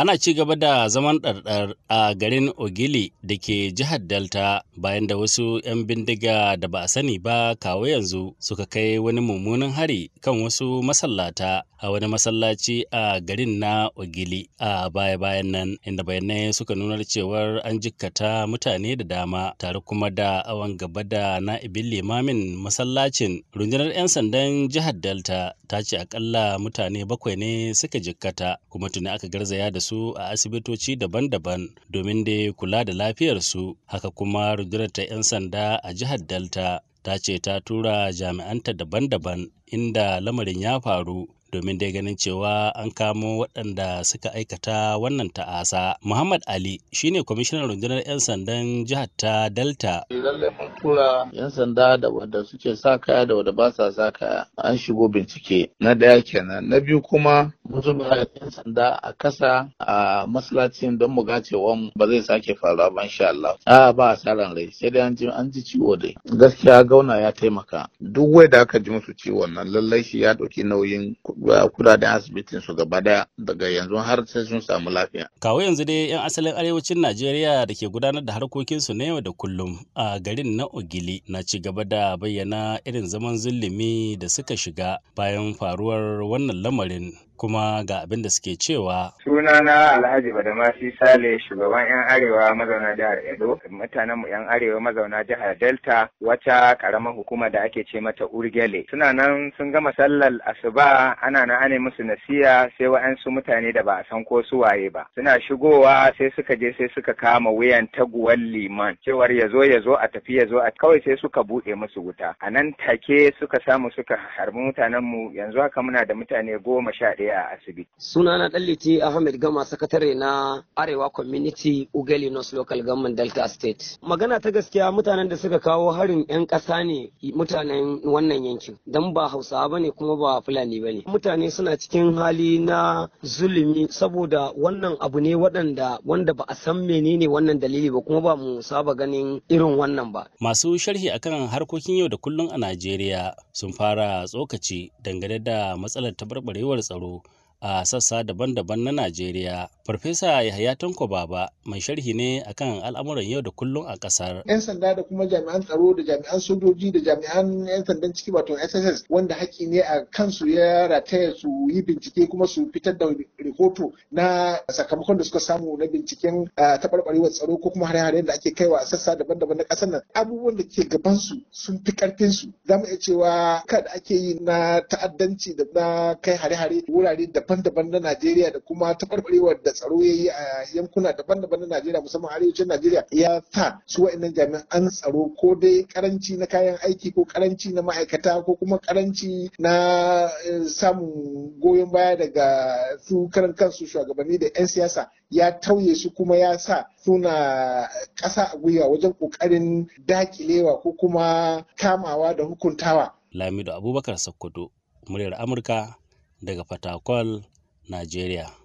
Ana ci gaba da zaman ɗarɗar a garin Ogili da ke jihar Delta bayan da wasu 'yan bindiga da ba a sani ba kawo yanzu suka kai wani mummunan hari kan wasu masallata a wani masallaci a garin na Ogili a baya-bayan nan inda bayanai suka nuna cewar an jikkata mutane da dama tare kuma da awon gaba da na'ibin limamin masallacin. Rundunar 'yan sandan jihar Delta ta ce akalla mutane bakwai ne suka jikkata kuma tuni aka garzaya da su a asibitoci daban-daban domin da kula da lafiyarsu haka kuma rundunar ta 'yan sanda a jihar delta ta ce ta tura jami'anta daban-daban inda lamarin ya faru domin dai ganin cewa an kamo waɗanda suka aikata wannan ta'asa. Muhammad Ali shine kwamishinan rundunar 'yan sandan jihar ta Delta. Lallai mun tura 'yan sanda da wanda suke sa kaya da wanda ba sa sa kaya an shigo bincike na ɗaya kenan. Na biyu kuma mun zuba 'yan sanda a kasa a masallacin don mu cewa ba zai sake faruwa ba insha Allah. A ba asaran rai sai dai an ji an ji ciwo dai. Gaskiya gauna ya taimaka. Duk wai da aka ji musu ciwon nan lallai shi ya ɗauki nauyin kuɗaɗen asibitin su gaba ɗaya daga yanzu har sai sun samu lafiya. Kawo yanzu dai 'yan asalin arewacin Najeriya da ke gudanar da harkokinsu na yau da kullum a garin na Ogili na ci gaba da bayyana irin zaman zulumi da suka shiga bayan faruwar wannan lamarin kuma ga abin da suke cewa. Sunana Alhaji Badamasi Sale shugaban 'yan arewa mazauna jihar Edo, mutanenmu 'yan arewa mazauna jihar Delta wata karamar hukuma da ake ce mata Urgele. Suna nan sun gama sallar asuba ana na ane musu nasiya sai wa'ansu mutane da ba a san ko su waye ba. Suna shigowa sai suka je sai suka kama wuyan taguwar liman cewar ya zo ya zo a tafi ya zo a kawai sai suka buɗe musu wuta. A nan take suka samu suka harbi mutanenmu yanzu haka muna da mutane goma sha ɗaya a asibiti. Sunana Ɗanliti Ahmed Gama sakatare na Arewa Community Ugeli North Local Government Delta State. Magana ta gaskiya mutanen da suka kawo harin 'yan ƙasa ne mutanen wannan yankin. Dan ba Hausawa ba ne kuma ba Fulani ba ne. Mutane suna cikin hali na zulumi saboda wannan abu ne waɗanda wanda ba a san menene wannan dalili ba kuma ba mu saba ganin irin wannan ba. Masu sharhi akan harkokin yau da kullum a Najeriya sun fara tsokaci dangane da matsalar taɓarɓarewar tsaro a sassa daban-daban na Najeriya. Farfesa Yahaya Tanko Baba mai sharhi ne akan al'amuran yau da kullum a ƙasar. 'Yan sanda da kuma jami'an tsaro da jami'an sojoji da jami'an 'yan sandan ciki wato SSS wanda haƙƙi ne a kansu ya rataya su yi bincike kuma su fitar da rahoto na sakamakon da suka samu na binciken taɓarɓarewar tsaro ko kuma hare-haren da ake kaiwa a sassa daban-daban na ƙasar nan. Abubuwan da ke gabansu sun fi ƙarfinsu. Za mu iya cewa kada ake yi na ta'addanci da na kai hare-hare wurare da daban-daban na Najeriya da kuma taɓarɓarewar da tsaro ya yi a yankuna daban-daban na Najeriya musamman arewacin Najeriya ya sa su wa'annan jami'an tsaro ko dai karanci na kayan aiki ko karanci na ma'aikata ko kuma karanci na samun goyon baya daga su karan kansu shugabanni da 'yan siyasa ya tauye su kuma ya sa suna ƙasa a gwiwa wajen ƙoƙarin dakilewa ko kuma kamawa da hukuntawa. Lamido Abubakar Sokoto, muryar Amurka daga Fatakwal, Najeriya.